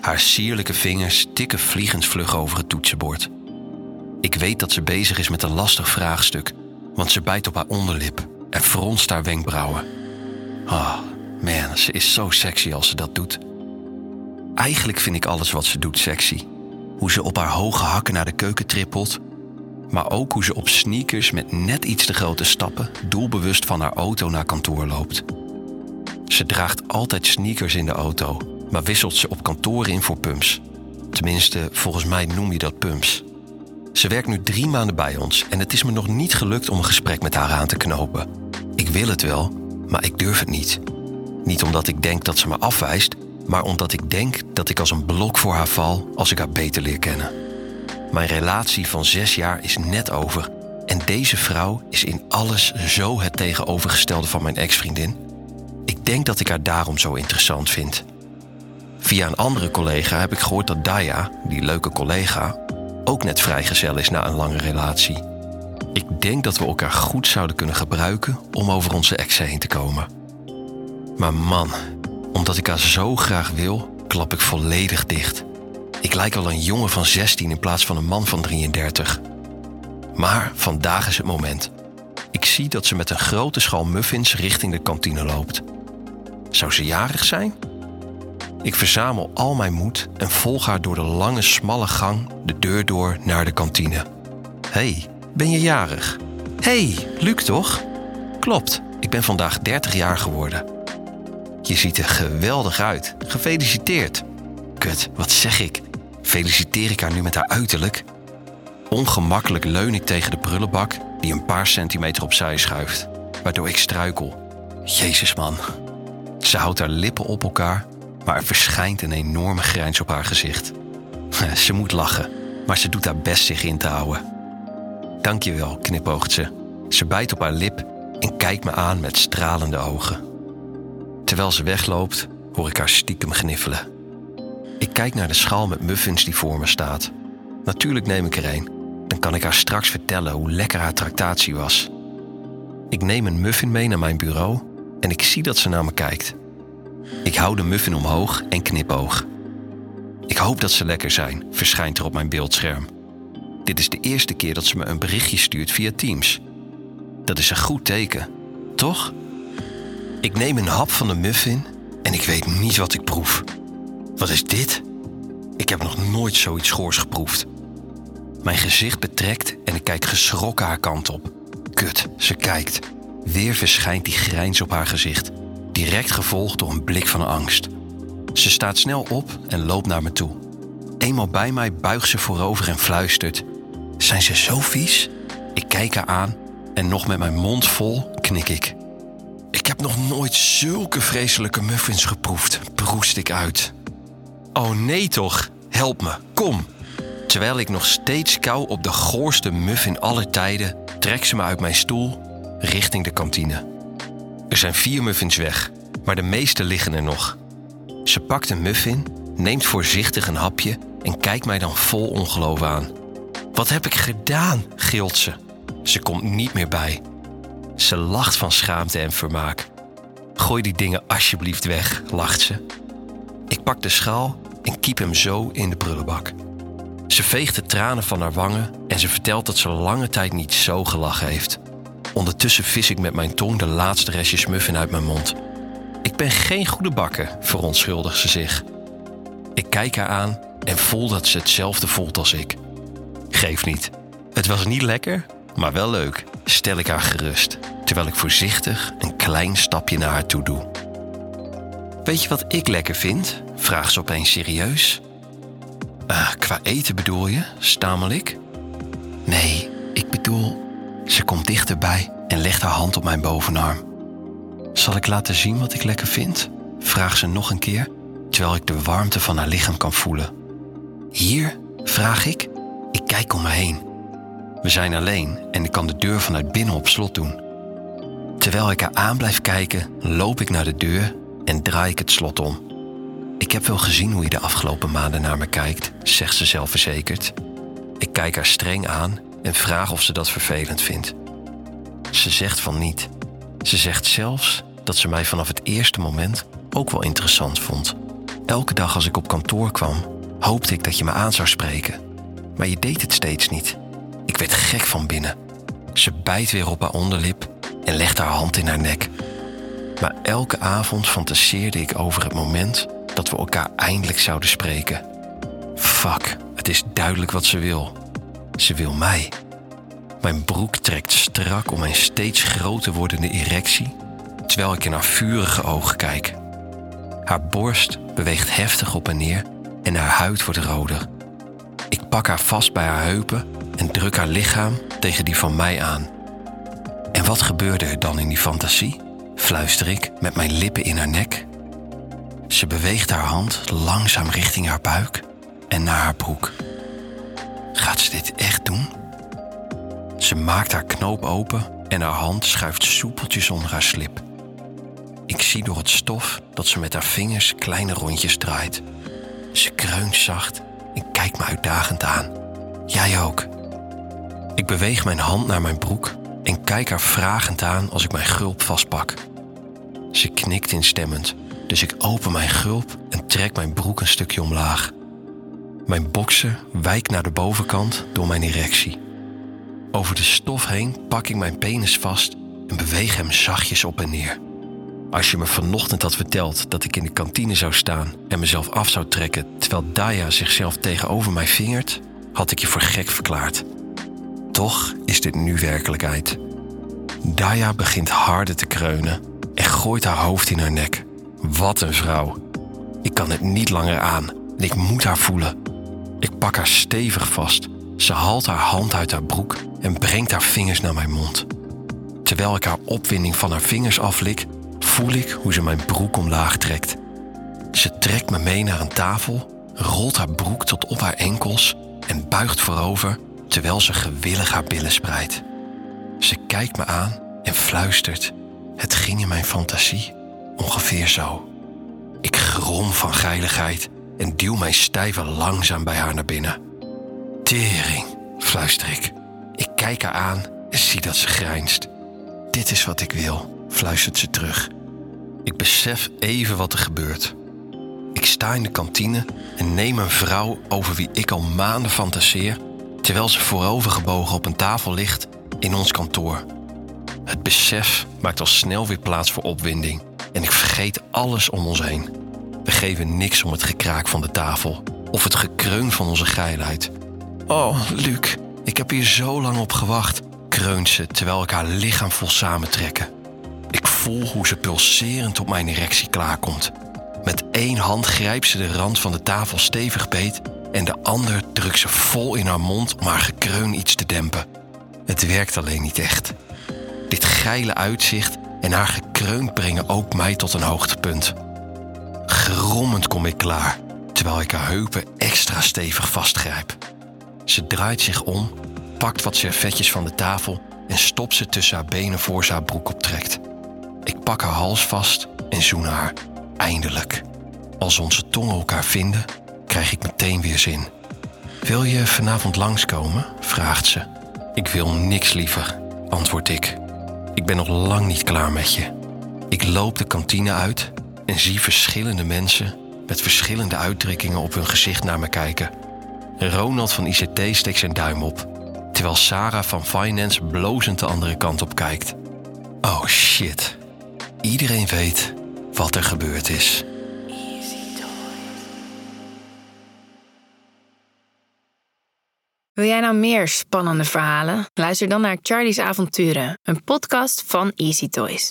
Haar sierlijke vingers tikken vliegensvlug over het toetsenbord. Ik weet dat ze bezig is met een lastig vraagstuk, want ze bijt op haar onderlip en fronst haar wenkbrauwen. Ah, man, ze is zo sexy als ze dat doet. Eigenlijk vind ik alles wat ze doet sexy. Hoe ze op haar hoge hakken naar de keuken trippelt, maar ook hoe ze op sneakers met net iets te grote stappen doelbewust van haar auto naar kantoor loopt. Ze draagt altijd sneakers in de auto, maar wisselt ze op kantoor in voor pumps. Tenminste, volgens mij noem je dat pumps. Ze werkt nu drie maanden bij ons en het is me nog niet gelukt om een gesprek met haar aan te knopen. Ik wil het wel, maar ik durf het niet. Niet omdat ik denk dat ze me afwijst, maar omdat ik denk dat ik als een blok voor haar val als ik haar beter leer kennen. Mijn relatie van zes jaar is net over en deze vrouw is in alles zo het tegenovergestelde van mijn ex-vriendin. Denk dat ik haar daarom zo interessant vind. Via een andere collega heb ik gehoord dat Daya, die leuke collega, ook net vrijgezel is na een lange relatie. Ik denk dat we elkaar goed zouden kunnen gebruiken om over onze ex heen te komen. Maar man, omdat ik haar zo graag wil, klap ik volledig dicht. Ik lijk wel een jongen van 16 in plaats van een man van 33. Maar vandaag is het moment. Ik zie dat ze met een grote schaal muffins richting de kantine loopt. Zou ze jarig zijn? Ik verzamel al mijn moed en volg haar door de lange, smalle gang de deur door naar de kantine. hey, ben je jarig? hey, Luc toch? Klopt, ik ben vandaag 30 jaar geworden. Je ziet er geweldig uit. Gefeliciteerd. Kut, wat zeg ik? Feliciteer ik haar nu met haar uiterlijk? Ongemakkelijk leun ik tegen de prullenbak die een paar centimeter opzij schuift, waardoor ik struikel. Jezus man. Ze houdt haar lippen op elkaar, maar er verschijnt een enorme grijns op haar gezicht. Ze moet lachen, maar ze doet haar best zich in te houden. Dankjewel, knipoogt ze. Ze bijt op haar lip en kijkt me aan met stralende ogen. Terwijl ze wegloopt, hoor ik haar stiekem gniffelen. Ik kijk naar de schaal met muffins die voor me staat. Natuurlijk neem ik er een. Dan kan ik haar straks vertellen hoe lekker haar tractatie was. Ik neem een muffin mee naar mijn bureau en ik zie dat ze naar me kijkt. Ik hou de muffin omhoog en knipoog. Ik hoop dat ze lekker zijn, verschijnt er op mijn beeldscherm. Dit is de eerste keer dat ze me een berichtje stuurt via Teams. Dat is een goed teken, toch? Ik neem een hap van de muffin en ik weet niet wat ik proef. Wat is dit? Ik heb nog nooit zoiets schoors geproefd. Mijn gezicht betrekt en ik kijk geschrokken haar kant op. Kut, ze kijkt. Weer verschijnt die grijns op haar gezicht, direct gevolgd door een blik van angst. Ze staat snel op en loopt naar me toe. Eenmaal bij mij buigt ze voorover en fluistert: Zijn ze zo vies? Ik kijk haar aan en nog met mijn mond vol knik ik. Ik heb nog nooit zulke vreselijke muffins geproefd, proest ik uit. Oh nee toch, help me, kom. Terwijl ik nog steeds kou op de goorste muffin aller tijden, trek ze me uit mijn stoel richting de kantine. Er zijn vier muffins weg, maar de meeste liggen er nog. Ze pakt een muffin, neemt voorzichtig een hapje en kijkt mij dan vol ongeloof aan. Wat heb ik gedaan? gilt ze. Ze komt niet meer bij. Ze lacht van schaamte en vermaak. Gooi die dingen alsjeblieft weg, lacht ze. Ik pak de schaal en kiep hem zo in de prullenbak. Ze veegt de tranen van haar wangen en ze vertelt dat ze lange tijd niet zo gelachen heeft. Ondertussen vis ik met mijn tong de laatste restjes muffin uit mijn mond. Ik ben geen goede bakker, verontschuldigt ze zich. Ik kijk haar aan en voel dat ze hetzelfde voelt als ik. Geef niet. Het was niet lekker, maar wel leuk, stel ik haar gerust, terwijl ik voorzichtig een klein stapje naar haar toe doe. Weet je wat ik lekker vind? vraagt ze opeens serieus. Uh, qua eten bedoel je? stamel ik. Nee, ik bedoel. Ze komt dichterbij en legt haar hand op mijn bovenarm. Zal ik laten zien wat ik lekker vind? vraagt ze nog een keer, terwijl ik de warmte van haar lichaam kan voelen. Hier? vraag ik. Ik kijk om me heen. We zijn alleen en ik kan de deur vanuit binnen op slot doen. Terwijl ik haar aan blijf kijken, loop ik naar de deur en draai ik het slot om. Ik heb wel gezien hoe je de afgelopen maanden naar me kijkt, zegt ze zelfverzekerd. Ik kijk haar streng aan en vraag of ze dat vervelend vindt. Ze zegt van niet. Ze zegt zelfs dat ze mij vanaf het eerste moment ook wel interessant vond. Elke dag als ik op kantoor kwam, hoopte ik dat je me aan zou spreken. Maar je deed het steeds niet. Ik werd gek van binnen. Ze bijt weer op haar onderlip en legt haar hand in haar nek. Maar elke avond fantaseerde ik over het moment dat we elkaar eindelijk zouden spreken. Fuck, het is duidelijk wat ze wil. Ze wil mij. Mijn broek trekt strak om mijn steeds groter wordende erectie, terwijl ik in haar vurige ogen kijk. Haar borst beweegt heftig op en neer en haar huid wordt roder. Ik pak haar vast bij haar heupen en druk haar lichaam tegen die van mij aan. En wat gebeurde er dan in die fantasie? Fluister ik met mijn lippen in haar nek. Ze beweegt haar hand langzaam richting haar buik en naar haar broek. Gaat ze dit echt doen? Ze maakt haar knoop open en haar hand schuift soepeltjes onder haar slip. Ik zie door het stof dat ze met haar vingers kleine rondjes draait. Ze kreunt zacht en kijkt me uitdagend aan. Jij ook. Ik beweeg mijn hand naar mijn broek en kijk haar vragend aan als ik mijn gulp vastpak. Ze knikt instemmend, dus ik open mijn gulp en trek mijn broek een stukje omlaag. Mijn bokser wijkt naar de bovenkant door mijn erectie. Over de stof heen pak ik mijn penis vast en beweeg hem zachtjes op en neer. Als je me vanochtend had verteld dat ik in de kantine zou staan en mezelf af zou trekken terwijl Daya zichzelf tegenover mij vingert, had ik je voor gek verklaard. Toch is dit nu werkelijkheid. Daya begint harder te kreunen en gooit haar hoofd in haar nek. Wat een vrouw. Ik kan het niet langer aan en ik moet haar voelen. Pak haar stevig vast. Ze haalt haar hand uit haar broek en brengt haar vingers naar mijn mond. Terwijl ik haar opwinding van haar vingers aflik, voel ik hoe ze mijn broek omlaag trekt. Ze trekt me mee naar een tafel, rolt haar broek tot op haar enkels en buigt voorover terwijl ze gewillig haar billen spreidt. Ze kijkt me aan en fluistert. Het ging in mijn fantasie ongeveer zo. Ik grom van geiligheid en duw mijn stijve langzaam bij haar naar binnen. Tering, fluister ik. Ik kijk haar aan en zie dat ze grijnst. Dit is wat ik wil, fluistert ze terug. Ik besef even wat er gebeurt. Ik sta in de kantine en neem een vrouw over wie ik al maanden fantaseer, terwijl ze voorovergebogen op een tafel ligt in ons kantoor. Het besef maakt al snel weer plaats voor opwinding en ik vergeet alles om ons heen. Geven niks om het gekraak van de tafel of het gekreun van onze geilheid. Oh, Luc, ik heb hier zo lang op gewacht, kreunt ze terwijl ik haar lichaam vol samentrekken. Ik voel hoe ze pulserend op mijn erectie klaarkomt. Met één hand grijpt ze de rand van de tafel stevig beet en de ander drukt ze vol in haar mond om haar gekreun iets te dempen. Het werkt alleen niet echt. Dit geile uitzicht en haar gekreun brengen ook mij tot een hoogtepunt. Grommend kom ik klaar, terwijl ik haar heupen extra stevig vastgrijp. Ze draait zich om, pakt wat servetjes van de tafel en stopt ze tussen haar benen voor ze haar broek optrekt. Ik pak haar hals vast en zoen haar. Eindelijk. Als onze tongen elkaar vinden, krijg ik meteen weer zin. Wil je vanavond langskomen? vraagt ze. Ik wil niks liever, antwoord ik. Ik ben nog lang niet klaar met je. Ik loop de kantine uit en zie verschillende mensen met verschillende uitdrukkingen op hun gezicht naar me kijken. Ronald van ICT steekt zijn duim op, terwijl Sarah van Finance blozend de andere kant op kijkt. Oh shit. Iedereen weet wat er gebeurd is. Wil jij nou meer spannende verhalen? Luister dan naar Charlie's Avonturen, een podcast van Easy Toys.